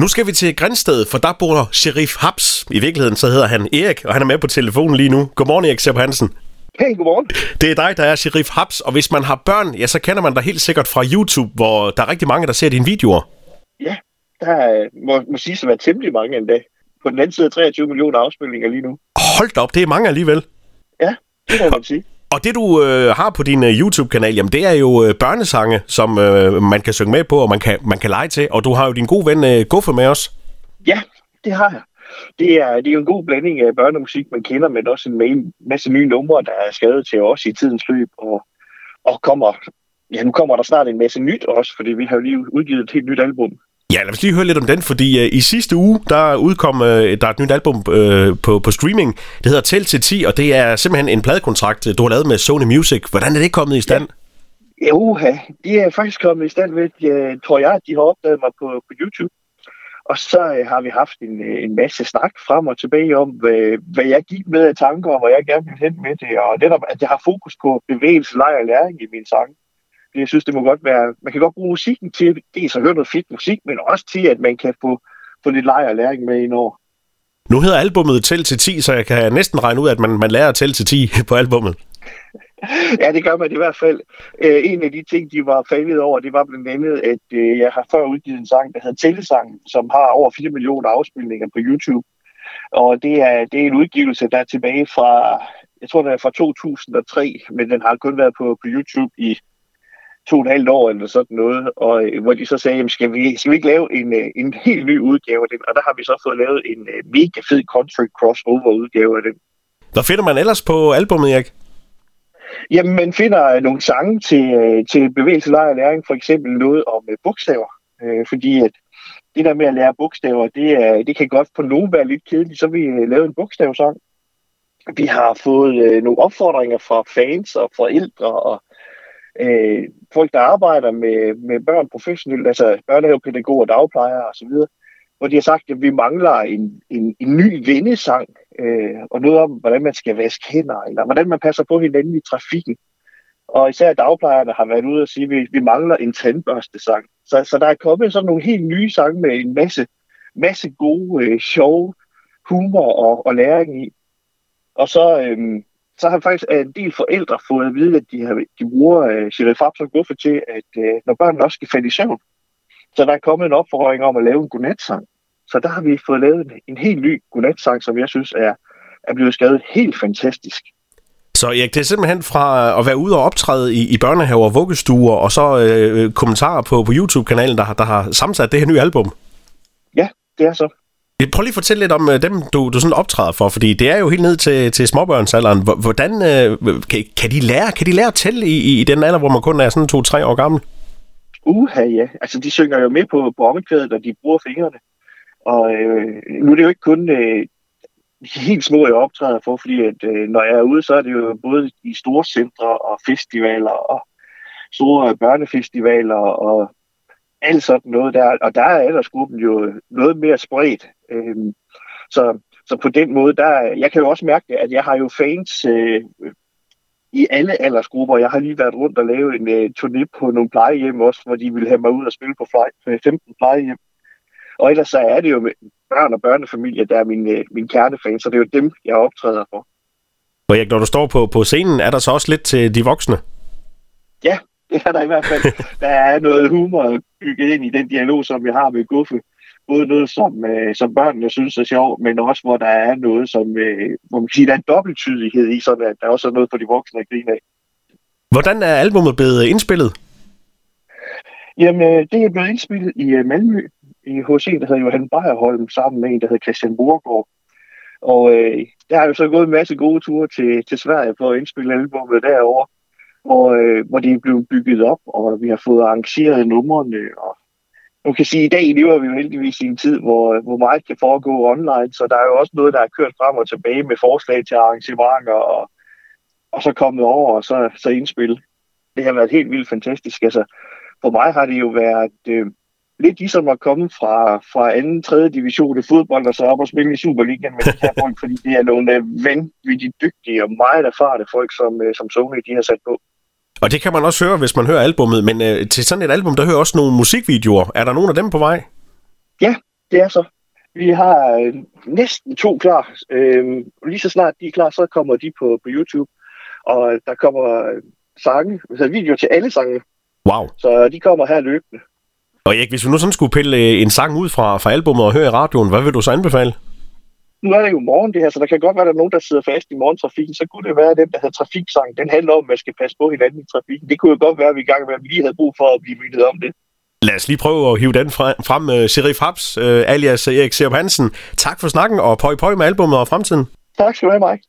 Nu skal vi til Grænsted, for der bor Sheriff Haps. I virkeligheden så hedder han Erik, og han er med på telefonen lige nu. Godmorgen, Erik Sepp Hansen. Hey, godmorgen. Det er dig, der er Sheriff Haps, og hvis man har børn, ja, så kender man dig helt sikkert fra YouTube, hvor der er rigtig mange, der ser dine videoer. Ja, der er, må, må sige, at være temmelig mange endda. På den anden side er 23 millioner afspilninger lige nu. Hold da op, det er mange alligevel. Ja, det må man sige. Og det, du øh, har på din øh, YouTube-kanal, jamen, det er jo øh, børnesange, som øh, man kan synge med på, og man kan, man kan lege til. Og du har jo din gode ven øh, Guffe med os. Ja, det har jeg. Det er, det er jo en god blanding af børnemusik, man kender, men også en masse nye numre, der er skrevet til os i tidens løb. Og, og kommer, ja, nu kommer der snart en masse nyt også, fordi vi har jo lige udgivet et helt nyt album. Ja, lad os lige høre lidt om den, fordi øh, i sidste uge, der udkom øh, der er et nyt album øh, på, på streaming. Det hedder Tæl til 10, og det er simpelthen en pladekontrakt, øh, du har lavet med Sony Music. Hvordan er det kommet i stand? Ja. Jo, de er faktisk kommet i stand ved, jeg øh, tror jeg, at de har opdaget mig på, på YouTube. Og så øh, har vi haft en, øh, en masse snak frem og tilbage om, hvad, hvad jeg gik med af tanker, og hvor jeg gerne ville hen med det. Og netop, at jeg har fokus på bevægelse, leg og læring i mine sange. Jeg synes, det må godt være, man kan godt bruge musikken til dels at høre noget fedt musik, men også til, at man kan få, få lidt leg og læring med ind over. Nu hedder albummet Tæl til 10, så jeg kan næsten regne ud, at man, man lærer at tælle til 10 på albummet. Ja, det gør man i hvert fald. Øh, en af de ting, de var faldet over, det var blandt andet, at øh, jeg har før udgivet en sang, der hedder Tællesang, som har over 4 millioner afspilninger på YouTube. Og det er, det er en udgivelse, der er tilbage fra, jeg tror, det er fra 2003, men den har kun været på, på YouTube i to og et halvt år eller sådan noget, og øh, hvor de så sagde, jamen, skal, vi, skal vi ikke lave en, øh, en helt ny udgave af den? Og der har vi så fået lavet en øh, mega fed country crossover udgave af den. Hvad finder man ellers på albumet, Erik? Jamen, man finder nogle sange til, til bevægelse, og læring, for eksempel noget om bogstaver, fordi at det der med at lære bogstaver, det, er, det kan godt på nogen være lidt kedeligt, så vi lavet en bogstavsang. Vi har fået nogle opfordringer fra fans og forældre og øh, folk, der arbejder med, med børn professionelt, altså børnehavepædagoger, dagplejere osv., hvor de har sagt, at vi mangler en, en, en ny vendesang, øh, og noget om, hvordan man skal vaske hænder, eller hvordan man passer på hinanden i trafikken. Og især dagplejerne har været ude og sige, at vi, vi mangler en tandbørstesang. Så, så der er kommet sådan nogle helt nye sange med en masse, masse gode, øh, sjove humor og, og læring i. Og så, øh, så har faktisk en del forældre fået at vide, at de, har, de bruger uh, Sheriff og Guffe til, at uh, når børnene også skal falde i søvn, så der er kommet en opfordring om at lave en godnatsang. Så der har vi fået lavet en, en helt ny godnatsang, som jeg synes er, er blevet skrevet helt fantastisk. Så Erik, det er simpelthen fra at være ude og optræde i, i børnehaver og vuggestuer, og så øh, kommentarer på, på YouTube-kanalen, der, der har sammensat det her nye album. Ja, det er så. Prøv lige at fortælle lidt om øh, dem, du, du sådan optræder for, fordi det er jo helt ned til, til småbørnsalderen. Hvordan øh, kan, kan, de lære, kan de lære at tælle i, i den alder, hvor man kun er sådan to-tre år gammel? Uha, ja. Altså, de synger jo med på, på omkvædet, og de bruger fingrene. Og øh, nu er det jo ikke kun øh, helt små, jeg optræder for, fordi at, øh, når jeg er ude, så er det jo både i store centre og festivaler og store børnefestivaler og alt sådan noget der. Og der er aldersgruppen jo noget mere spredt. Øhm, så, så på den måde, der, jeg kan jo også mærke, at jeg har jo fans øh, i alle aldersgrupper. Jeg har lige været rundt og lavet en øh, turné på nogle plejehjem også, hvor de ville have mig ud og spille på fly, 15 øh, plejehjem. Og ellers så er det jo børn og børnefamilier, der er min, øh, min kernefans, så det er jo dem, jeg optræder for. Og Erik, når du står på, på scenen, er der så også lidt til de voksne? Ja, det er der i hvert fald. Der er noget humor bygget ind i den dialog, som vi har med Guffe. Både noget, som, øh, som børnene synes er sjovt, men også hvor der er noget, som, øh, hvor man kan sige, der er en dobbelttydighed i, sådan at der også er noget for de voksne at grine af. Hvordan er albumet blevet indspillet? Jamen, øh, det er blevet indspillet i øh, Malmø, i HC, der hedder Johan Bejerholm, sammen med en, der hedder Christian Borgård. Og øh, der har jo så gået en masse gode ture til, til Sverige for at indspille albumet derovre hvor, øh, hvor det er blevet bygget op, og vi har fået arrangeret numrene. Og nu kan sige, at i dag lever vi jo heldigvis i en tid, hvor, øh, hvor meget kan foregå online, så der er jo også noget, der er kørt frem og tilbage med forslag til arrangementer, og, og så kommet over og så, så indspil. Det har været helt vildt fantastisk. Altså, for mig har det jo været øh, lidt ligesom at komme fra, fra anden, tredje division i fodbold og så op og spille i Superligaen med det her folk, fordi det er nogle øh, vanvittigt dygtige og meget erfarne folk, som, øh, som Sony de har sat på. Og det kan man også høre, hvis man hører albummet, men øh, til sådan et album, der hører også nogle musikvideoer. Er der nogen af dem på vej? Ja, det er så. Vi har øh, næsten to klar. Øh, lige så snart de er klar, så kommer de på, på YouTube. Og der kommer øh, sange, altså videoer til alle sange. Wow. Så de kommer her løbende. Og Erik, hvis vi nu sådan skulle pille øh, en sang ud fra, fra albummet og høre i radioen, hvad vil du så anbefale? Nu er det jo morgen det her, så der kan godt være, at der er nogen, der sidder fast i morgentrafikken. Så kunne det være, at den, der hedder Trafiksang, den handler om, at man skal passe på hinanden i trafikken. Det kunne jo godt være, at vi i gang med, at vi lige havde brug for at blive mindet om det. Lad os lige prøve at hive den frem. Uh, Serif Haps, uh, alias Erik Serup Hansen. Tak for snakken, og pøj pøj med albumet og fremtiden. Tak skal du have, Mike.